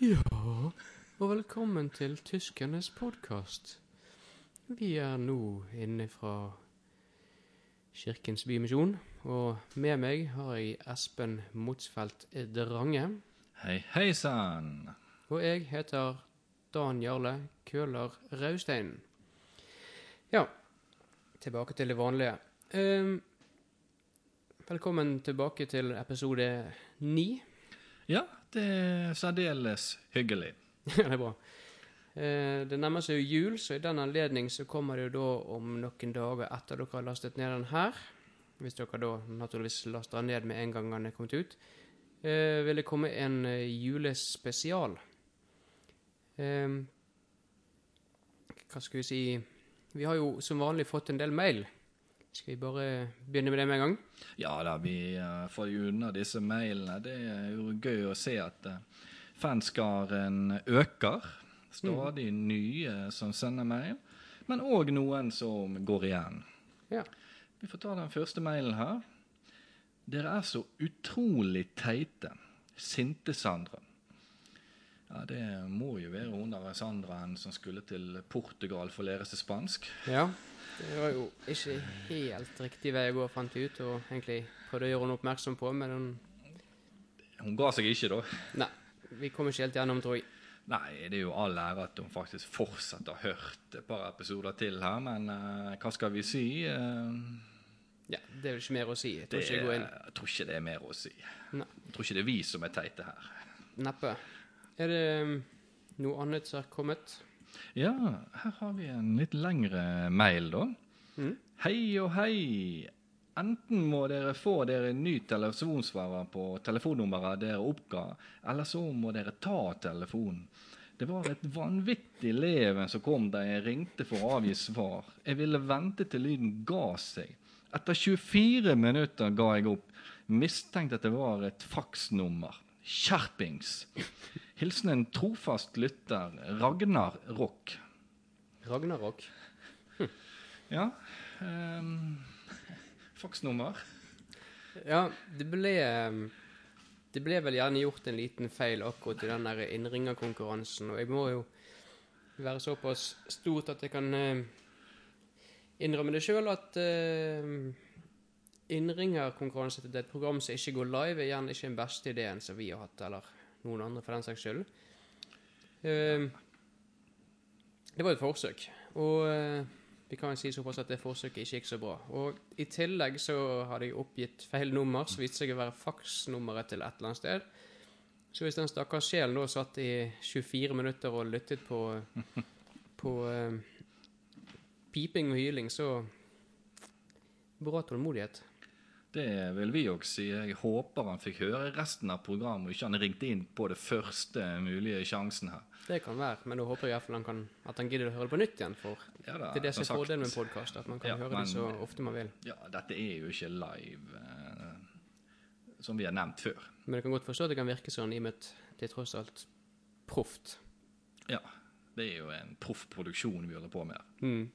Ja, og velkommen til Tyskernes podkast. Vi er nå inne fra Kirkens Bymisjon, og med meg har jeg Espen Motsfeldt Drange. Hei, hei sann. Og jeg heter Dan Jarle Køhler Raustein. Ja, tilbake til det vanlige. Um, velkommen tilbake til episode ni. Ja, det er særdeles hyggelig. Ja, det er bra. Eh, det nærmer seg jo jul, så i den anledning så kommer det jo da om noen dager etter dere har lastet ned den her, hvis dere da naturligvis laster den ned med en gang den er kommet ut, eh, vil det komme en eh, julespesial. Eh, hva skal vi si Vi har jo som vanlig fått en del mail. Skal vi bare begynne med det med en gang? Ja da, vi uh, får jo unna disse mailene. Det er jo gøy å se at uh, fanskaren øker. Stadig nye som sender mail, men òg noen som går igjen. Ja. Vi får ta den første mailen her. Dere er så utrolig teite. Sinte Sandra. Ja, Det må jo være hun der Sandraen som skulle til Portugal for å lære seg spansk. Ja. Det var jo ikke helt riktig vei å gå, fant vi ut, og egentlig prøvde å gjøre henne oppmerksom på, men hun Hun ga seg ikke, da. Nei, vi kom ikke helt gjennom, tror jeg. Nei, det er jo all ære at hun faktisk fortsatt har hørt et par episoder til her, men uh, hva skal vi si? Uh, Ja, Det er vel ikke mer å si. Jeg tror det, ikke jeg går inn. jeg tror ikke det er mer å si. Nei. Jeg tror ikke det er vi som er teite her. Neppe. Er det um, noe annet som har kommet? Ja, her har vi en litt lengre mail, da. Mm. Hei og hei. Enten må dere få dere ny telefonsvarer på telefonnummeret dere oppga, eller så må dere ta telefonen. Det var et vanvittig leven som kom da jeg ringte for å avgi svar. Jeg ville vente til lyden ga seg. Etter 24 minutter ga jeg opp. Mistenkte at det var et faksnummer. Skjerpings. Hilsen en trofast lytter, Ragnar Rock. Ragnar Rock. Hm. Ja. Um, faksnummer. Ja, det ble um, Det ble vel gjerne gjort en liten feil akkurat i den der innringerkonkurransen, og jeg må jo være såpass stort at jeg kan um, innrømme det sjøl at um, innringerkonkurranse til et program som ikke går live, er gjerne ikke den beste ideen som vi har hatt, eller noen andre for den saks skyld. Uh, det var et forsøk, og uh, vi kan si såpass at det forsøket ikke gikk så bra. Og i tillegg så hadde jeg oppgitt feil nummer, så viste seg å være faksnummeret til et eller annet sted. Så hvis den stakkars sjelen da satt i 24 minutter og lyttet på, på uh, piping og hyling, så Bra tålmodighet. Det vil vi òg si. Jeg håper han fikk høre resten av programmet, og ikke han ringte inn på det første mulige sjansen her. Det kan være, men da håper jeg i hvert fall han kan, at han gidder å høre det på nytt igjen. For Ja da, det er det som er fordelen med podkast, at man kan Ja, høre men- det så ofte man vil. Ja, dette er jo ikke live, eh, som vi har nevnt før. Men jeg kan godt forstå at det kan virke sånn, i og med at det er tross alt proft. Ja, det er jo en proff produksjon vi holder på med. Mm.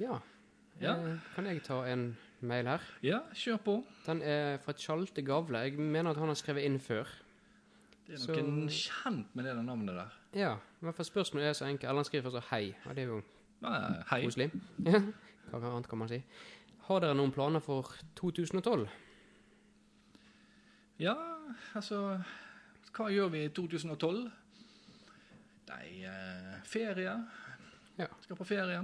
Ja. Ja. Eh, kan jeg ta en mail her? Ja, kjør på. Den er fra Tjalte Gavle. Jeg mener at han har skrevet inn før. Det er Så- noen kjent med det navnet der. Ja, i hvert fall spørsmålet er så enkelt. Eller han skriver først hei, og det er jo Ja, hei. koselig. Ja, hva annet kan man si? Har dere noen planer for 2012? Ja, altså Hva gjør vi i 2012? Nei, eh, ferie. Ja. Skal på ferie.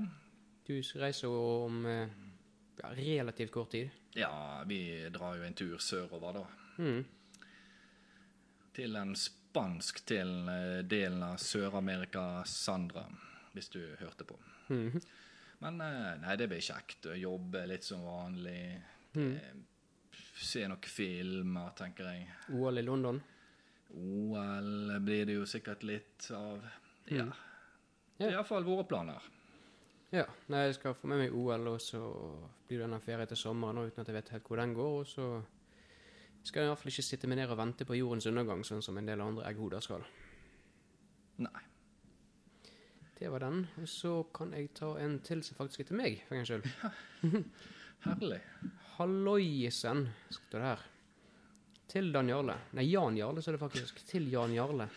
Du reiser om eh, ja, relativt kort tid. Ja, vi drar jo en tur sørover, da. Mm. Til en spansk til delen av Sør-Amerika, Sandra, hvis du hørte på. Mm. Men eh, nei, det blir kjekt å jobbe litt som vanlig. Mm. Eh, Se noen filmer, tenker jeg. OL i London? OL blir det jo sikkert litt av. Ja. Mm. Det er iallfall våre planer. Ja. Nei, jeg skal få med meg OL, og så blir det en ferie til sommeren uten at jeg vet helt hvor den går. Og så skal jeg i hvert fall ikke sitte meg ned og vente på jordens undergang, sånn som en del andre egghoder skal. Nei. Det var den. Og så kan jeg ta en til som faktisk er til meg, for en gangs skyld. Herlig. Halloisen, står det her. til Dan Jarle. Nei, Jan Jarle, så er det faktisk. Til Jan Jarle.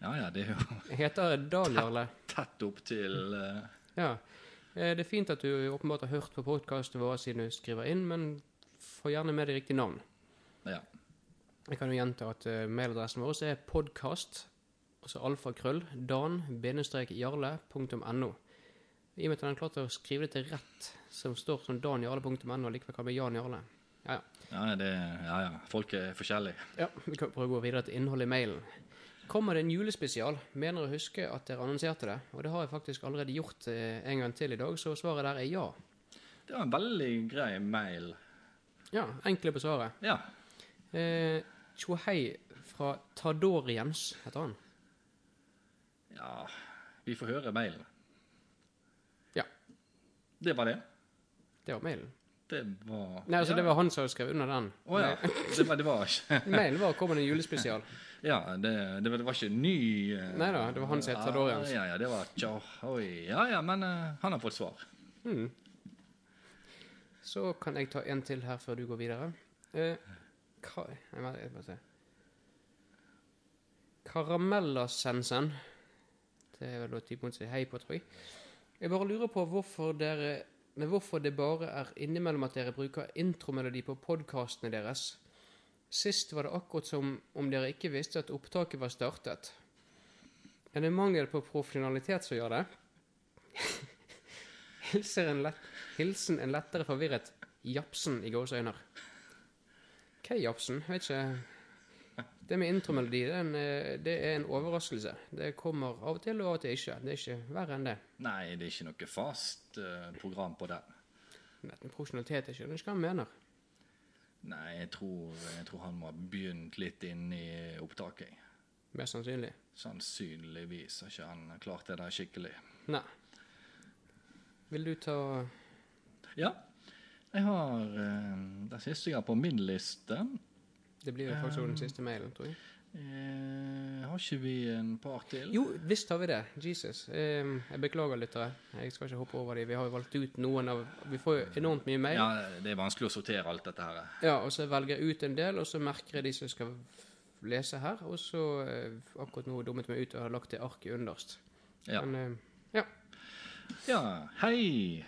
Ja, ja, det er jo Jeg heter Dan Jarle. tett opp til uh... Ja. Eh, Det er fint at du åpenbart har hørt på podkasten vår siden du skriver inn, men få gjerne med det riktige navn. Ja. Jeg kan jo gjenta at eh, mailadressen vår er podkast, altså alfakrøll, dan-jarle.no. I og med at han klart å skrive det til rett, som står som danjarle.no, likevel kan det bli Jan Jarle. Ja, ja. Ja, det, ja, ja. Folk er forskjellige. Ja, vi kan prøve å gå videre til innholdet i mailen. Kommer det en julespesial? Mener å huske at dere annonserte det, og det har jeg faktisk allerede gjort eh, en gang til i dag, så svaret der er ja. Det var en veldig grei mail. Ja, enkle på svaret. Ja. Eh, Tjohei fra Tadoriens, heter han. ja. Vi får høre mailen. Ja, Det var det. det var mailen. Det var Nei, altså ja. det var han som skrev under den. Å ja. Det var, det var ikke Mailen var 'kommer det en julespesial'. Ja, det, det, var, det var ikke ny Nei Neida, det var han som het. Ja, ja, det var tja, oi. Ja, ja, men uh, han har fått svar. Mm. Så kan jeg ta en til her før du går videre. Uh, ka, jeg må, må se. Karamellasensen. Det er vel da typen som sier hei på, tror jeg. Jeg bare lurer på hvorfor dere men hvorfor det bare er innimellom at dere bruker intromelodi på podkastene deres. Sist var det akkurat som om dere ikke visste at opptaket var startet. Er det mangel på profesjonalitet som gjør det? En lett, hilsen en lettere forvirret Japsen i gåseøyne. Hva er Japsen? Jeg vet ikke. Det med intromelodi, det er, en, eh, det er en overraskelse. Det kommer av og til, og av og til ikke. Det er ikke verre enn det. Nei, det er ikke noe fast uh, program på den. Men profesjonalitet er ikke det hva han mener. Nei, jeg tror, jeg tror han må ha begynt litt inn i opptaket. Mest sannsynlig. Sannsynligvis har ikke han klart det der skikkelig. Nei. Vil du ta Ja, jeg har uh, det siste jeg har på min liste. Det blir jo faktisk um, den siste mailen, tror jeg. Eh, har ikke vi en par til? Jo, visst har vi det. Jesus. Eh, jeg beklager, lyttere. Jeg skal ikke hoppe over dem. Vi har jo valgt ut noen av Vi får jo enormt mye mail. Ja, det er vanskelig å sortere alt dette her. Ja, og så velger jeg ut en del, og så merker jeg de som skal lese her. Og så eh, akkurat nå dummet meg ut og har lagt det arket underst. Ja. Men eh, ja. Ja, hei.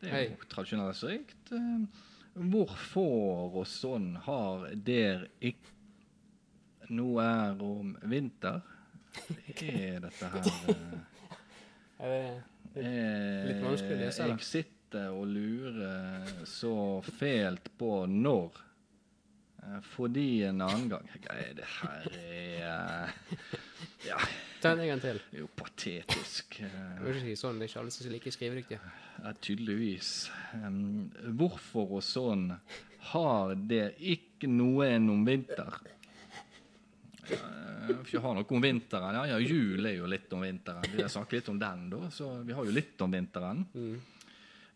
Det er Hei. jo tradisjonelt rikt. Eh, Hvorfor og sånn har der ikke noe er om vinter? Er dette her er, Eh, Litt vanskelig å lese, Eh, da. Jeg sitter og lurer så fælt på når. Eh, Fordi en annen gang Nei, det her er eh, Ja, Ta en gang til. det er jo patetisk. eh. Jeg vil ikke si sånn, det er ikke alle som er like skrivedyktige. Ja, tydeligvis. Hvorfor og sånn har det ikke noe enn om vinter? Uh, ikke har noe om vinteren. Ja, ja, jul er jo litt om vinteren. Vi har snakket litt om den, da, så vi har jo litt om vinteren.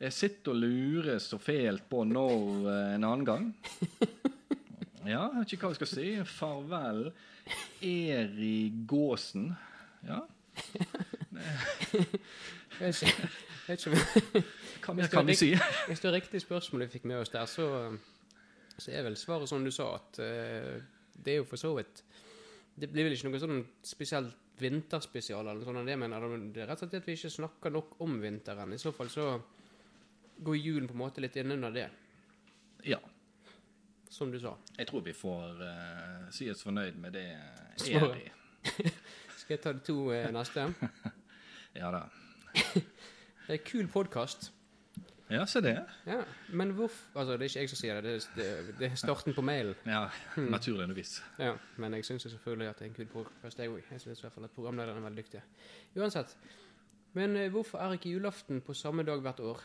Jeg sitter og lurer så fælt på når eh, en annen gang. Ja, jeg vet ikke hva vi skal si. Farvel, Eri Gåsen. Ja, om hva mer kan vi si? Hvis det er riktig spørsmål vi fikk med oss der, så, så er vel svaret som du sa, at uh, det er jo for så vidt Det blir vel ikke noe sånn spesielt vinterspesial eller noe sånt, det mener. Det er rett og slett at vi ikke snakker nok om vinteren. I så fall så går julen på en måte litt innunder det, Ja. som du sa. Jeg tror vi får uh, si oss fornøyd med det. Svaret. Skal jeg ta de to uh, neste? Ja da. Det er kul podkast. Ja, se det. Ja, men hvorfor Altså, det er ikke jeg som sier det, det er, det, er starten på mailen. Ja, naturligvis. Ja, men jeg syns selvfølgelig at det er en kul podkast, jeg òg. Jeg syns i hvert fall at programlederen er veldig dyktig. Uansett. Men eh, hvorfor er ikke julaften på samme dag hvert år?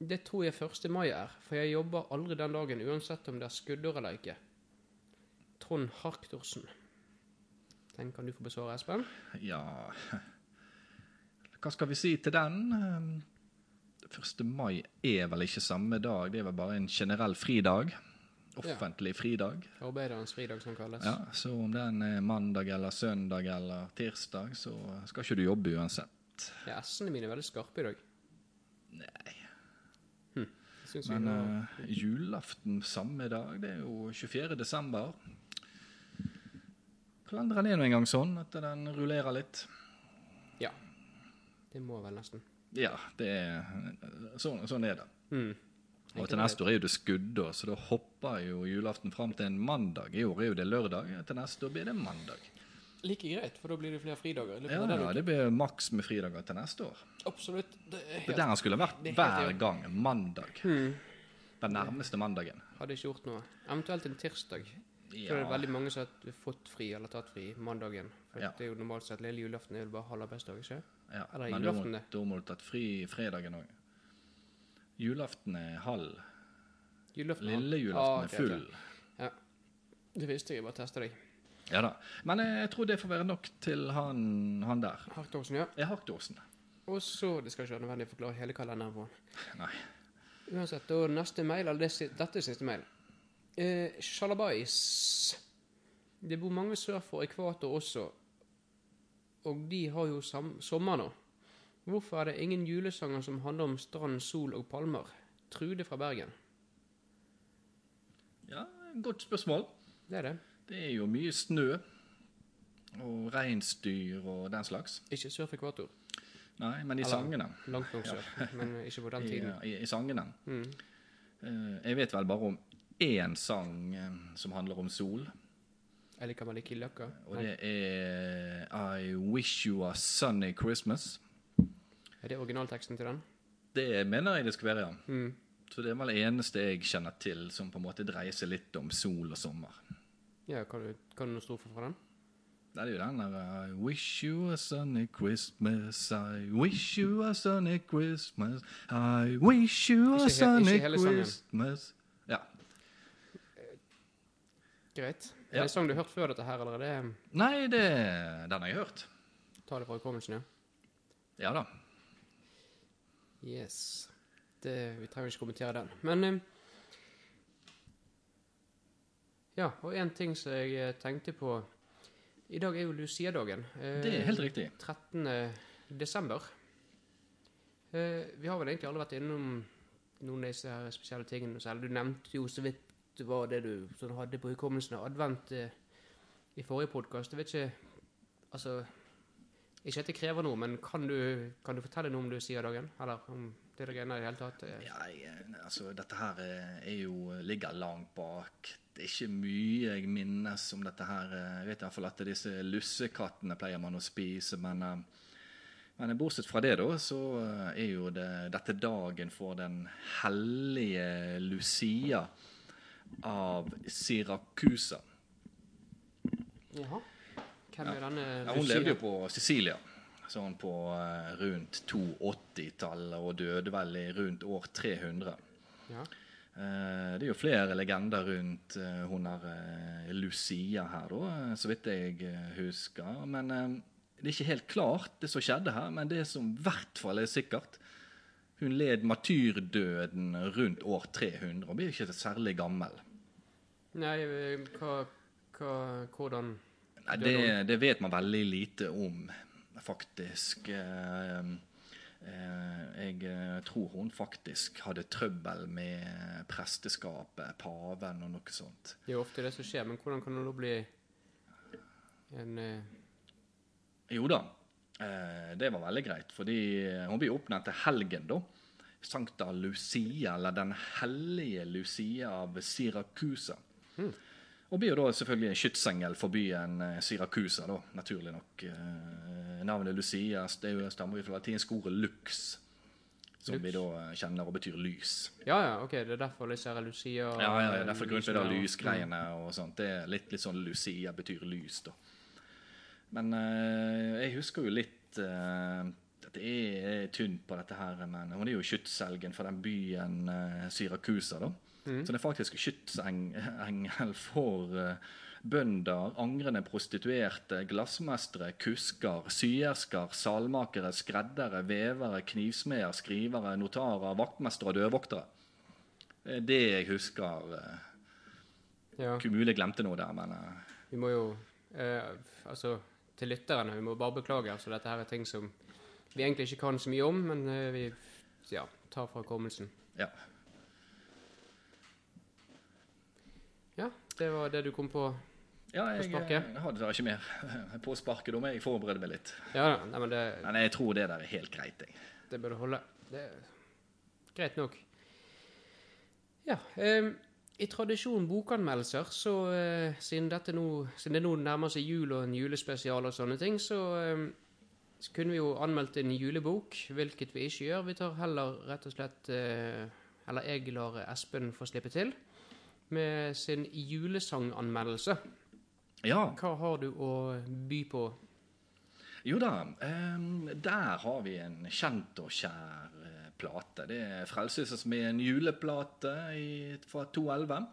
Det tror jeg 1. mai er, for jeg jobber aldri den dagen, uansett om det er skuddår eller ikke. Trond Harktorsen. Den kan du få besvare, Espen. Ja Hva skal vi si til den? Um, 1. mai er vel ikke samme dag, det er vel bare en generell fridag. Offentlig fridag. Arbeiderens fridag, som kalles. Ja, Så om den er mandag eller søndag eller tirsdag, så skal ikke du jobbe uansett. Ja, S-ene mine er veldig skarpe i dag. Nei. hm. Men uh, julaften samme dag, det er jo 24. desember. Kalenderen er nå engang sånn at den rullerer litt. Ja. Det må vel nesten. Ja, det er sånn, sånn er det. Mm. Og til neste år er jo det skuddår, så da hopper jo julaften fram til en mandag. I år er jo det lørdag, til neste år blir det mandag. Like greit, for da blir det flere fridager. Ja, det, ja, det blir maks med fridager til neste år. Absolutt. Det er Det er helt, der han skulle vært er hver gang. Mandag. Hmm. Den nærmeste mandagen. Hadde ikke gjort noe. Eventuelt en tirsdag. Ja. er det veldig mange som har fått fri eller tatt fri mandagen. For Ja. Det er jo normalt sett lille julaften er jo bare halv arbeidsdag, ikke Ja, Eller men da må, julaften, da må du tatt fri fredagen òg. Julaften er halv. Julaften. Lille Ah, okay, er full. Ja, Det visste jeg, jeg bare testa deg. Ja da. Men jeg, jeg tror det får være nok til han, han der. Harktåsen, ja. Jeg har. Og så Det skal ikke være nødvendig å forklare hele kalenderen på. Nei. Uansett, og neste mail, eller det, dette er siste mail. Eh, Shalabais. Det bor mange sør for ekvator også, og de har jo sommer nå. Hvorfor er det ingen julesanger som handler om strand, sol og palmer? Trude fra Bergen. Ja, godt spørsmål. Det er det. Det er jo mye snø og reinsdyr og den slags. Ikke sør for ekvator. Nei, men i Eller- sangene. Langt nok sør, men ikke på den tiden. i, i sangene. Mm. Eh, jeg vet vel bare om én sang eh, som handler om sol. Eller kan man liker i løkka? Og det er I Wish You A Sunny Christmas. Er det originalteksten til den? Det mener jeg det skal være, ja. Mm. Så det er vel det eneste jeg kjenner til som på en måte dreier seg litt om sol og sommer. Ja, kan du, kan du stort for fra den? Det er jo den der I wish you a sunny Christmas, I wish you a sunny Christmas, I wish you a sunny Christmas. ikke hele sangen. Ja. Greit. Ja. Er det en sang du har hørt før dette her, eller er det Nei, det, den har jeg hørt. Ta det fra hukommelsen, ja? Ja da. Yes. Det, vi trenger ikke kommentere den. Men eh, Ja, og en ting som jeg eh, tenkte på I dag er jo Lucia-dagen. eh, Det er helt riktig. 13. desember. Eh, vi har vel egentlig alle vært innom noen av disse her spesielle tingene. Selv du nevnte jo så vidt hva det du sånn, hadde på hukommelsen av advent eh, i forrige podkast. Jeg vet ikke Altså Ikke at det krever noe, men kan du, kan du fortelle noe om Lucia-dagen? Eller om det greiene i det hele tatt? eh? Ja, jeg, altså, dette her er er jo, ligger langt bak. Det er ikke mye jeg minnes om dette her. Jeg vet i hvert fall at disse lussekattene pleier man å spise, men, eh, men bortsett fra det, da, så eh, er jo det dette dagen for den hellige Lucia av Syrakusa. Jaha. Hvem er denne Ja, hun levde jo på Sicilia sånn på eh, rundt 280-tallet og døde vel i rundt år 300. Ja. Eh, Det er jo flere legender rundt eh, hun eh, Lucia her, da, så vidt jeg husker. Men det er ikke helt klart, det som skjedde her. Men det som i hvert fall er sikkert Hun led matyrdøden rundt år 300 og blir ikke særlig gammel. Nei, hva, hva Hvordan Nei, det, det vet man veldig lite om, faktisk. Eh, eh, Jeg eh, tror hun faktisk hadde trøbbel med presteskapet, paven og noe sånt. Det er jo ofte det som skjer, men hvordan kan det da bli en Jo da, det var veldig greit, fordi hun blir oppnevnt til helgen, da. Sankta Lucia, eller Den hellige Lucia av Syrakusa. Og blir jo da selvfølgelig en skytsengel for byen Siracusa, Syrakusa, da, naturlig nok. Eh, navnet Lucia det er jo- stammer fra latinsk ordet lux, som Lux. vi da eh, kjenner og betyr lys. Ja, ja, ok, det er derfor disse her Lucia Ja, ja, ja derfor grunnen til det lysgreiene og sånt. Det er litt, litt sånn Lucia betyr lys, da. Men eh, jeg husker jo litt eh, det er, tynt på dette her, men hun er jo skytselgen for den byen uh, Syrakusa, da. Så det er faktisk skytsengel for eh, bønder, angrende prostituerte, glassmestere, kusker, syersker, salmakere, skreddere, vevere, knivsmeder, skrivere, notarer, vaktmestere og dørvoktere. Det er det jeg husker. eh, Ja, mulig jeg glemte noe der, men eh, vi må jo eh, Altså, til lytterne, vi må bare beklage. Altså, dette her er ting som vi egentlig ikke kan så mye om, men uh, vi ja, tar fra hukommelsen. ja. Ja, det var det du kom på Ja, jeg, på jeg hadde da ikke mer på sparket. Da må jeg forberede meg litt. Ja nei, men det, Men jeg tror det der er helt greit. Jeg. det burde holde. Det er greit nok. Ja. Eh, I tradisjon bokanmeldelser, så eh, siden, nå, siden det nå nærmer seg jul og en julespesial og sånne ting, så, eh, så kunne vi jo anmeldt en julebok, hvilket vi ikke gjør. Vi tar heller rett og slett eh, Eller jeg lar Espen få slippe til med sin julesanganmeldelse. Ja. Hva har du å by på? Jo da, ehm, der har vi en kjent og kjær eh, plate. Det er 'Frelselse', som er en juleplate i, fra 2011.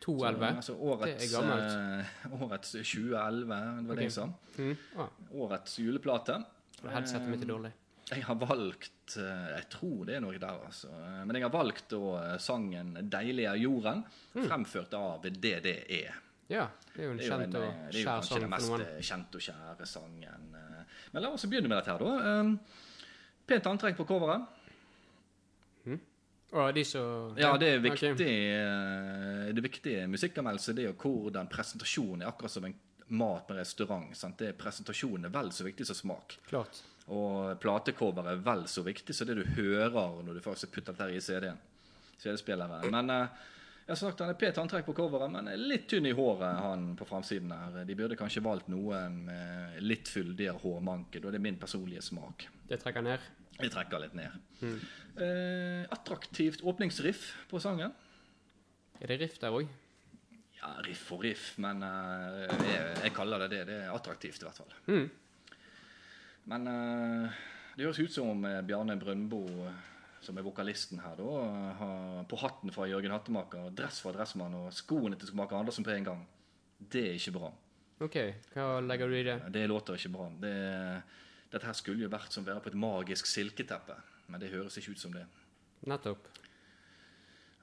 211? Altså årets, Det er gammelt. Uh, årets 2011, det var det jeg sa. Mm. Ah, Årets juleplate. headsetet mitt er dårlig. Jeg har valgt eh, Jeg tror det er noe der, altså. Eh, Men jeg har valgt eh, sangen 'Deilig er jorden', Mm. fremført av DDE. Ja, det er jo en er jo, en, og eh, det er jo kanskje den mest eh, kjente og kjære sangen. eh. Men la oss begynne med dette her, da. Pent antrekk på coveret. Å, de som Ja, det er viktig. okay. Det viktige musikkanmeldelse det er jo hvordan presentasjonen er akkurat som en mat på restaurant. Sant? Det er Presentasjonen er vel så viktig som smak. Klart. Og platecover er vel så viktig som det du hører når du faktisk putter dette i CD-en. CD-spilleren. Men eh, jeg har sagt han er pet antrekk på coveret, men er litt tynn i håret han på framsiden her. De burde kanskje valgt noen med litt fyldigere hårmanke. Da er det min personlige smak. Det trekker ned. Vi trekker litt ned. Eh, attraktivt åpningsriff på sangen. Er det riff der òg? Ja, riff og riff, men eh, jeg, jeg kaller det det. Det er attraktivt i hvert fall. Mm. Men eh, det høres ut som om Bjarne Brøndbo, som er vokalisten her, da, har på hatten fra Jørgen Hattemaker, dress fra Dressmann og skoene til Skomaker Andersen på en gang. Det er ikke bra. OK, hva legger du i det? Det låter ikke bra. Det, dette her skulle jo vært som å være på et magisk silketeppe, men det høres ikke ut som det. Nettopp.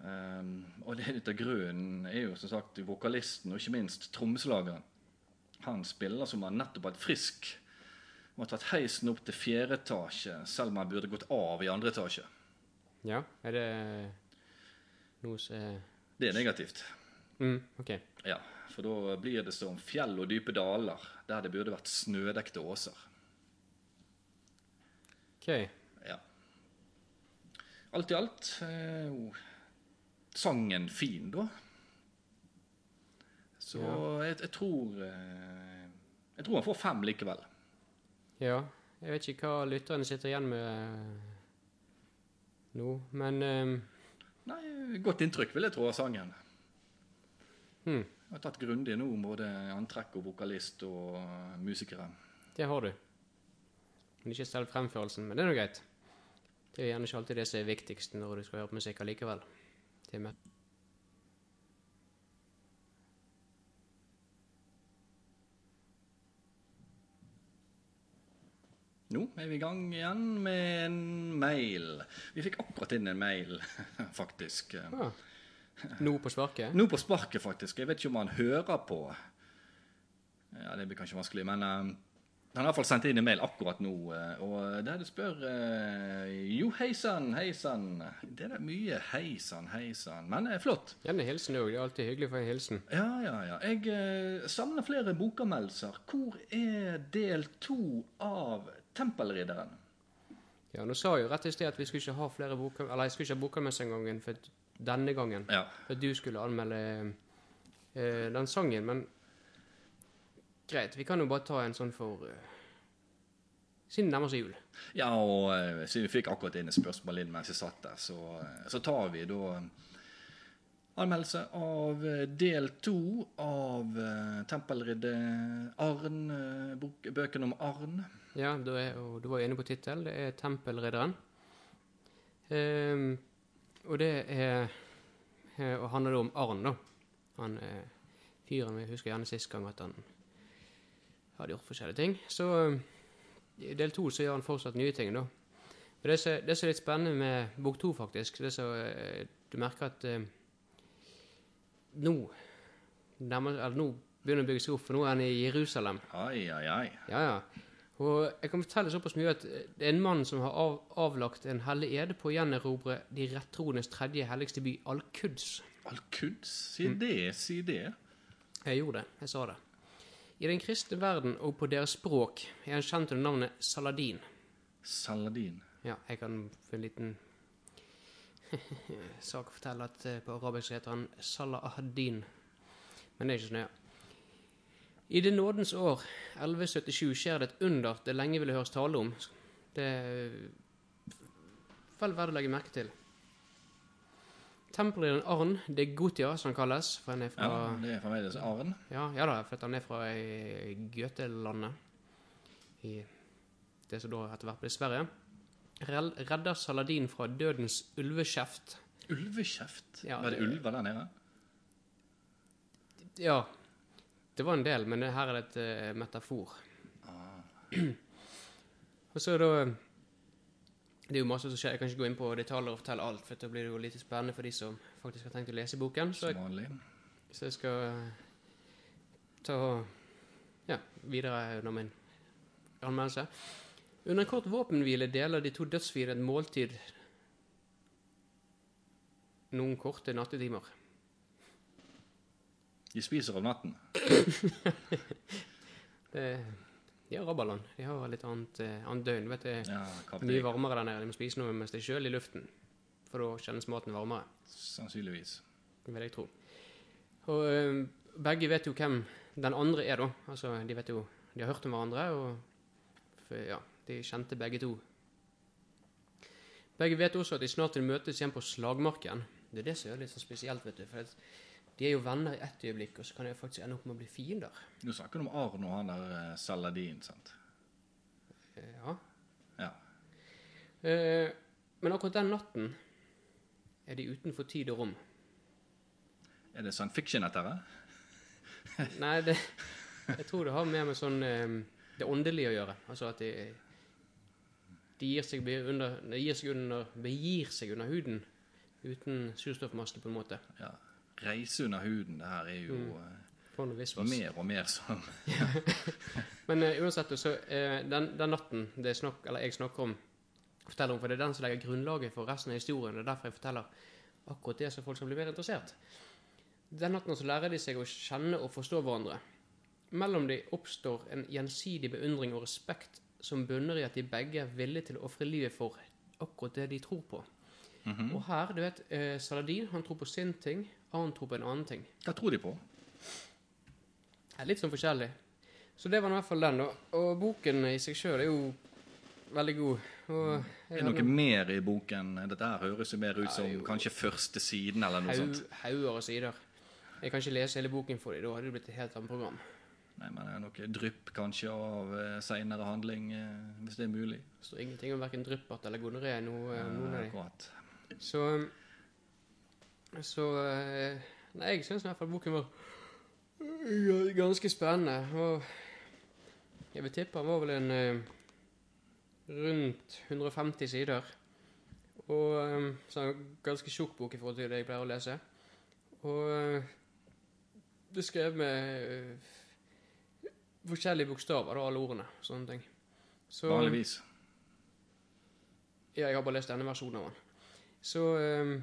Um, og det litt av grunnen er jo som sagt vokalisten og ikke minst trommeslageren. Han spiller som han nettopp har vært frisk og har tatt heisen opp til fjerde etasje, selv om han burde gått av i andre etasje. Ja, er det noe som er Det er negativt. mm, OK. Ja, For da blir det som fjell og dype daler, der det burde vært snødekte åser. ok. Ja. Alt i alt eh, sangen fin, da. Så jeg, jeg tror eh, Jeg tror han får fem likevel. Ja, jeg vet ikke hva lytterne sitter igjen med nå, men um... Nei, Godt inntrykk, vil jeg tro, av sangen. Hmm. Jeg har tatt grundig nå, både antrekk og vokalist og eh, musikere. det har du. Men ikke selv fremførelsen, men det er nå greit. Det er gjerne ikke alltid det som er viktigst når du skal høre på musikk allikevel. er meg. Nå er vi i gang igjen med en mail. Vi fikk akkurat inn en mail, faktisk. Ah. Nå på sparket? Nå på sparket, faktisk. Jeg vet ikke om han hører på. Ja, Det blir kanskje vanskelig, men uh, han har i hvert fall sendt inn en mail akkurat nå. eh, og der det spør uh, Jo, hei sann, hei sann. Det er mye hei sann, hei sann. Men eh, flott. Gjerne hilsen òg. Det er alltid hyggelig å få en hilsen. Ja, ja, ja. Jeg uh, savner flere bokanmeldelser. Hvor er del to av Tempelridderen? Ja, nå sa jeg jo rett i sted at vi skulle ikke ha flere boker, Eller jeg skulle ikke ha bokanmeldelse en gang for denne gangen. Ja. For du skulle anmelde eh, den sangen, men greit, vi kan jo bare ta en sånn for uh, Siden det nærmer seg jul. Ja, og uh, siden vi fikk akkurat inn et spørsmål inn mens jeg satt der, så, uh, så tar vi da anmeldelse av del to av Tempelridde Arn, bøkene om Arn. Ja, du, er, og du var jo inne på tittelen. Det er 'Tempelridderen'. Um, og det er eh, Og handler det om Arn, da. Han er fyren vi husker gjerne sist gang at han hadde gjort forskjellige ting. Så eh, i del to så gjør han fortsatt nye ting, da. Men det som det er litt spennende med bok to, faktisk, det som eh, du merker at um, nå nærmest, eller nå begynner å bygge seg opp, for nå er han i Jerusalem. Ai, ai, ai. Ja, ja. Og jeg kan fortelle såpass mye at det er en mann som har av, avlagt en hellig ede på å gjenerobre de rettroendes tredje helligste by, Al-Quds. Al-Quds, si det, si det. Jeg gjorde det. Jeg sa det. I den kristne verden og på deres språk er han kjent under navnet Saladin. Saladin. Ja, jeg kan få en liten sak å fortelle at eh, på arabisk heter han Salah. Men det er ikke så nøye. I det nådens år 1177 skjer det et under det lenge ville høres tale om. Det er vel verdt å legge merke til. Tempelet Arn det er Gotia, som han kalles, for han er fra Ja, det er fremdeles Arn. ja, ja da, for han er fra eh, Gøtelandet. I det som da etter hvert ble Sverige. Redder Saladin fra dødens ulvekjeft. Ulvekjeft. Ja, Var det- ulver der nede? Ja, det var en del, men det- her er det et eh, metafor. Og så da Det er jo masse som skjer. Jeg kan ikke gå inn på detaljer og fortelle alt, for da blir det jo litt spennende for de som faktisk har tenkt å lese boken. Så jeg, så jeg skal eh, ta ja, videre under min anmeldelse. Under en kort våpenhvile deler de to dødsfiendene et måltid noen korte nattetimer. De spiser om natten. Det, de har Rabbaland. De har litt annet, eh, annet døgn. Vet du, Ja, mye varmere der nede. De må spise noe mens det er kjølig i luften. For da kjennes maten varmere, Sannsynligvis. Det vil jeg tro. Og eh, begge vet jo hvem den andre er, da. Altså, de vet jo De har hørt om hverandre, og for, ja, de kjente begge to. Begge vet også at de snart vil møtes igjen på slagmarken. Det er det som er litt så spesielt, vet du. For at de er jo venner i ett øyeblikk, og så kan de faktisk ende opp med å bli fiender. Du snakker om Arn og han der eh, Saladin, sant? Eh, Ja. Ja. Eh, men akkurat den natten er de utenfor tid og rom. Er det science fiction dette her? Nei, det, jeg tror det har mer med sånn eh, det åndelige å gjøre. Altså at de, de gir seg, under, de gir seg under, begir seg under huden uten surstoffmaske, på en måte. Ja. Reise under huden, det her er jo mm. Noe mer og mer sånn. Men uh, uansett, så uh, den, den natten det snakk, eller jeg snakker om, forteller om, for det er den som legger grunnlaget for resten av historien. Det er derfor jeg forteller akkurat det så folk skal bli mer interessert. Den natten så lærer de seg å kjenne og forstå hverandre. Mellom de oppstår en gjensidig beundring og respekt som bunner i at de begge er villige til å ofre livet for akkurat det de tror på. Og her, du vet, eh, Saladin han tror på sin ting, han tro på en annen ting. Hva tror de på? Det er litt sånn forskjellig. Så det var i hvert fall den. Og, og boken i seg sjøl er jo veldig god. Og Er det noe mer i boken? Dette her høres jo mer ut som jo. kanskje første siden, eller noe Hau, sånt. hauger av sider. Jeg kan ikke lese hele boken for dem, da hadde det blitt et helt annet program. Nei, men det er noe drypp kanskje av uh, seinere handling, eh, hvis det er mulig? Det står ingenting om verken dryppert eller gonoré noe, Eh, noen av dem. Så Så eh, Nei, jeg syns i hvert fall boken var ganske spennende. Og jeg vil tippe den var vel en eh, rundt 150 sider. Og eh, så en ganske tjukk bok i forhold til det jeg pleier å lese. Og det skrevet med forskjellige bokstaver, da, alle ordene. Sånne ting. Så, Vanligvis. ja, jeg har bare lest denne versjonen av den. Så um,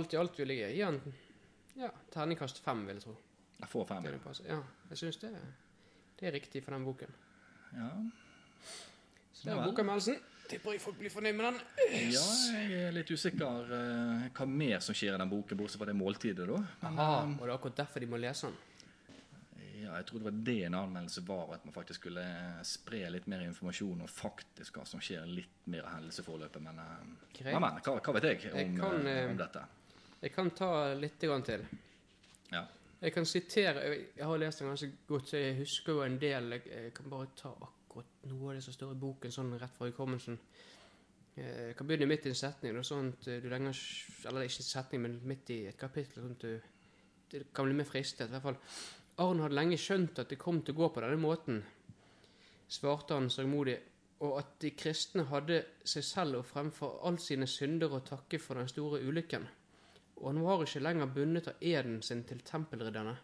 alt i alt vil jeg gi han ja, terningkast fem, vil jeg tro. Jeg får fem. Det Ja. Ja, jeg syns det, det er riktig for den boken. Ja. Så det Ja var bokanmeldelsen. Tipper jeg folk blir fornøyd med den. ja, jeg er litt usikker uh, hva mer som skjer i den boken, bortsett fra det måltidet, da. Men, Aha, um, og det er akkurat derfor de må lese den. Ja, jeg tror det var det en anmeldelse var, at man faktisk skulle spre litt mer informasjon om faktisk hva som skjer litt mer av hendelsesforløpet. Men, uh, men, hva, hva vet jeg om, Jeg kan, eh, eh, om dette? Jeg kan ta litt grann til. Ja. Jeg kan sitere Jeg har lest den ganske godt, så jeg husker jo en del. Jeg, jeg kan bare ta akkurat noe av det som står i boken, sånn rett fra hukommelsen. Eh, Jeg kan begynne midt i en setning, sånn at eh, du lenger Eller ikke en setning, men midt i et kapittel. Sånn at du Det kan bli mer fristet. I hvert fall. Arn hadde lenge skjønt at det kom til å gå på denne måten, svarte han sørgmodig, og at de kristne hadde seg selv og fremfor all sine synder å takke for den store ulykken. Og han var ikke lenger bundet av eden sin til tempelridderne,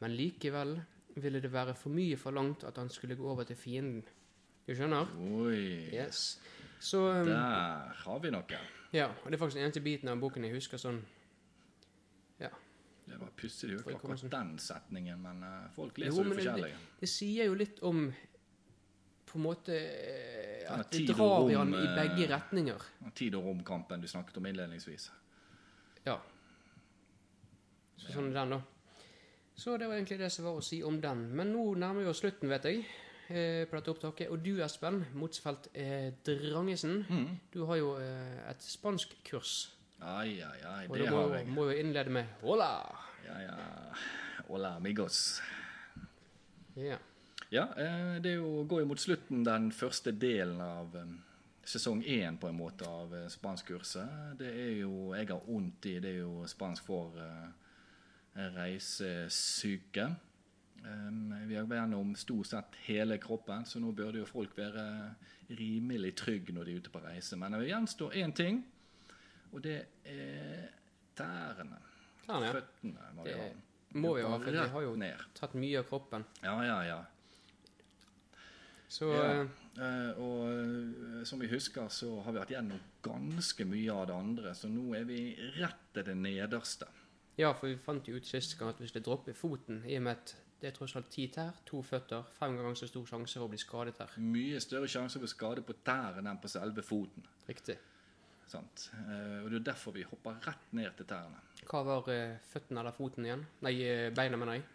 men likevel ville det være for mye forlangt at han skulle gå over til fienden. Du skjønner? Oi, Yes. Så um, der har vi noe. Ja, og det er faktisk den eneste biten av boken jeg husker sånn Ja. Det var pussig, det jo ikke akkurat den setningen, men uh, folk leser jo det- forskjellig. Det sier jo litt om på en måte eh, Sånn At det drar i han i eh, begge retninger. Tid og rom-kampen du snakket om innledningsvis. Ja. Så sånn er den, da. Så det var egentlig det som var å si om den. Men nå nærmer vi oss slutten, vet jeg, eh, på dette opptaket. Og du, Espen Motsfeldt eh, Drangesen, Mm. du har jo eh, et spanskkurs. Ai, ai, ai, Og det må, har jeg. må jo innlede med hola. Ja, ja. Hola, amigos. Ja. Ja, eh, det jo, går jo mot slutten den første delen av sesong én på en måte av eh, spanskkurset. Det er jo Jeg har vondt i Det er jo spansk for uh, reisesyke. Um, vi har vært gjennom stort sett hele kroppen, så nå burde jo folk være rimelig trygge når de er ute på reise. Men det gjenstår én ting, og det er tærne. tærne ja. Føttene må vi Det ha. må vi ha, for de har jo ned. tatt mye av kroppen. Ja, ja, ja. Så Ja. Eh, og eh, som vi husker, så har vi vært gjennom ganske mye av det andre, så nå er vi rett til det nederste. Ja, for vi fant jo ut sist gang at vi skulle droppe foten, i og med at det er tross alt ti tær, to føtter, fem ganger så stor sjanse for å bli skadet her. Mye større sjanse for skade på tærne enn på selve foten. Riktig. Sant? Eh, og det er derfor vi hopper rett ned til tærne. Hva var føttene eller foten igjen? Nei, beina, mener jeg.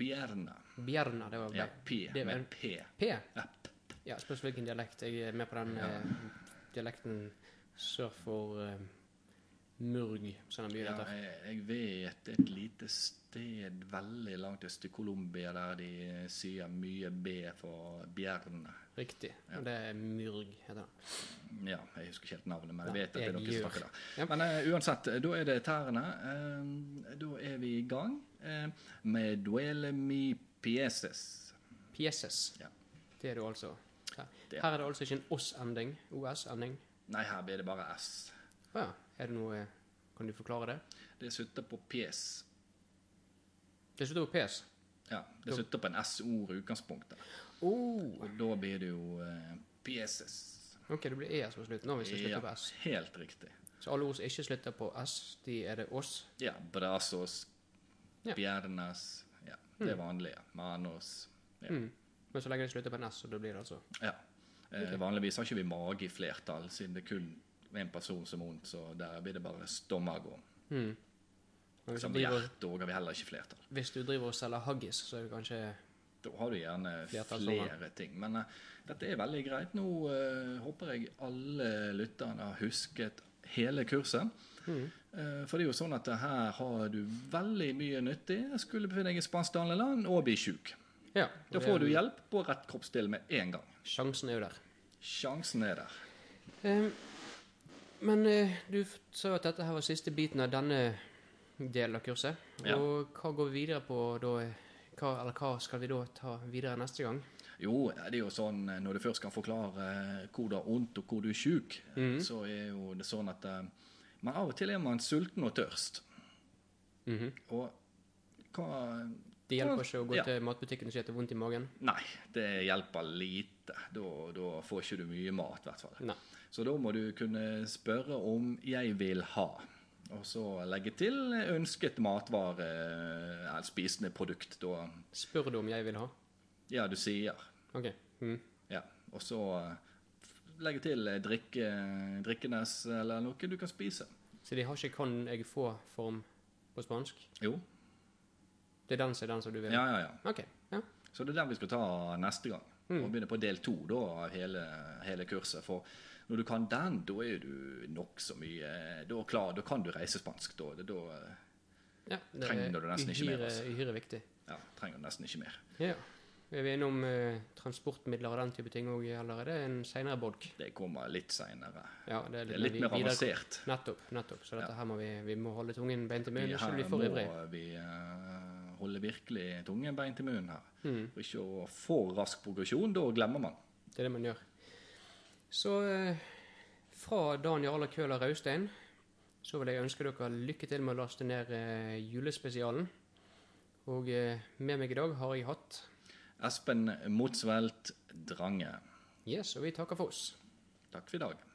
Bjerna. Bjerna, det var Ja, P det var en med P. P. Ja, p- Ja, spørs hvilken dialekt. Jeg er med på den eh, dialekten sør for eh, Murg, Sånn er mye ja, jeg, jeg vet et lite sted veldig langt øst i Colombia der de sier mye B for bjørn. Riktig. Og det er Murg, heter det. Ja, jeg husker ikke helt navnet, men jeg vet at det er noe som snakker der. Ja. Men uh, uansett, da er det tærne. Uh, da er vi i gang uh, med duele mi pieces. Pieces. Ja. Det er du altså. Her, her er det altså ikke en oss-ending, OS-ending. Nei, her blir det bare S. Ja. Er det noe Kan du forklare det? Det slutter på PS. Det slutter på PS. Ja, det slutter på en S-ord i utgangspunktet. Oh. Og da blir det jo uh, PSS. Ok, det blir ES på slutten nå hvis det slutter Ja, på S. helt riktig. Så alle ord som ikke slutter på S, de er det oss. Ja, brasos, Ja. bjernas, ja, det er vanlige. Manos, ja. Mm. Men så lenge det slutter på en S, så da blir det altså Ja. Okay. vanligvis har ikke vi mage i flertall, siden det er kun en person som har vondt, så der blir det bare stomago. mm. Som hjerte òg har vi heller ikke flertall. hvis du driver og selger haggis, så er det kanskje Da har du gjerne Flertall, flere ting. Men uh, dette er veldig greit. Nå uh, håper jeg alle lytterne har husket hele kurset. mm. Eh, for det er jo sånn at her har du veldig mye nyttig. Jeg Skulle befinne deg i spansktalende land og bli sjuk. Ja. Da får du hjelp på rett kroppsdel med en gang. Sjansen er jo der. Sjansen er der. Um, men uh, du sa at dette her var siste biten av denne delen av kurset. Ja. Og hva går vi videre på da? Hva, eller hva skal vi da ta videre neste gang? Jo, det er jo sånn eh, når du først kan forklare eh, hvor du har vondt og hvor du er sjuk, Mhm. så er jo det sånn at Men man av og til er man sulten og tørst. Mhm. Og hva Det hjelper ikke å gå Ja. til matbutikken og si at det er vondt i magen. Nei, det hjelper lite. Da, da får ikke du mye mat, i hvert fall. Så da må du kunne spørre om 'jeg vil ha'. Og så legge til ønsket matvare eller spisende produkt. Da Spør du om jeg vil ha? Ja, du sier. Ok. Mm. Ja. Og så eh, legge til eh, drikke, drikkenes eller noe du kan spise. Så de har ikke 'kan jeg få'-form på spansk? Jo. Det er den som er den som du vil? Ja, ja, ja. Ok. Ja. Så det er den vi skal ta neste gang. Og begynne på del to av hele, hele kurset. For når du kan den, da er du nokså mye Da, klar, da kan du reise spansk. Da, det, da ja det Trenger du nesten ikke mer, altså. uhyre viktig. ja, trenger du nesten ikke mer. Ja. Er vi innom eh, transportmidler og den type ting òg, eller er det en seinere bolk? Det kommer litt seinere. Ja, det er Det litt, er litt mer videre- avansert. Nettopp. nettopp. Så dette Ja. her må vi, vi må holde tungen beint i munnen, Vi ikke her bli for ivrig. Holde virkelig tungen beint i munnen her. Mm. For ikke å få rask progresjon, da glemmer man. Det er det man gjør. Så eh, fra Dan Jarle Køhler Raustein så vil jeg ønske dere lykke til med å laste ned eh, julespesialen. Og eh, med meg i dag har jeg hatt Espen Motsvelt Drange. Yes, og vi takker for oss. Takk for i dag.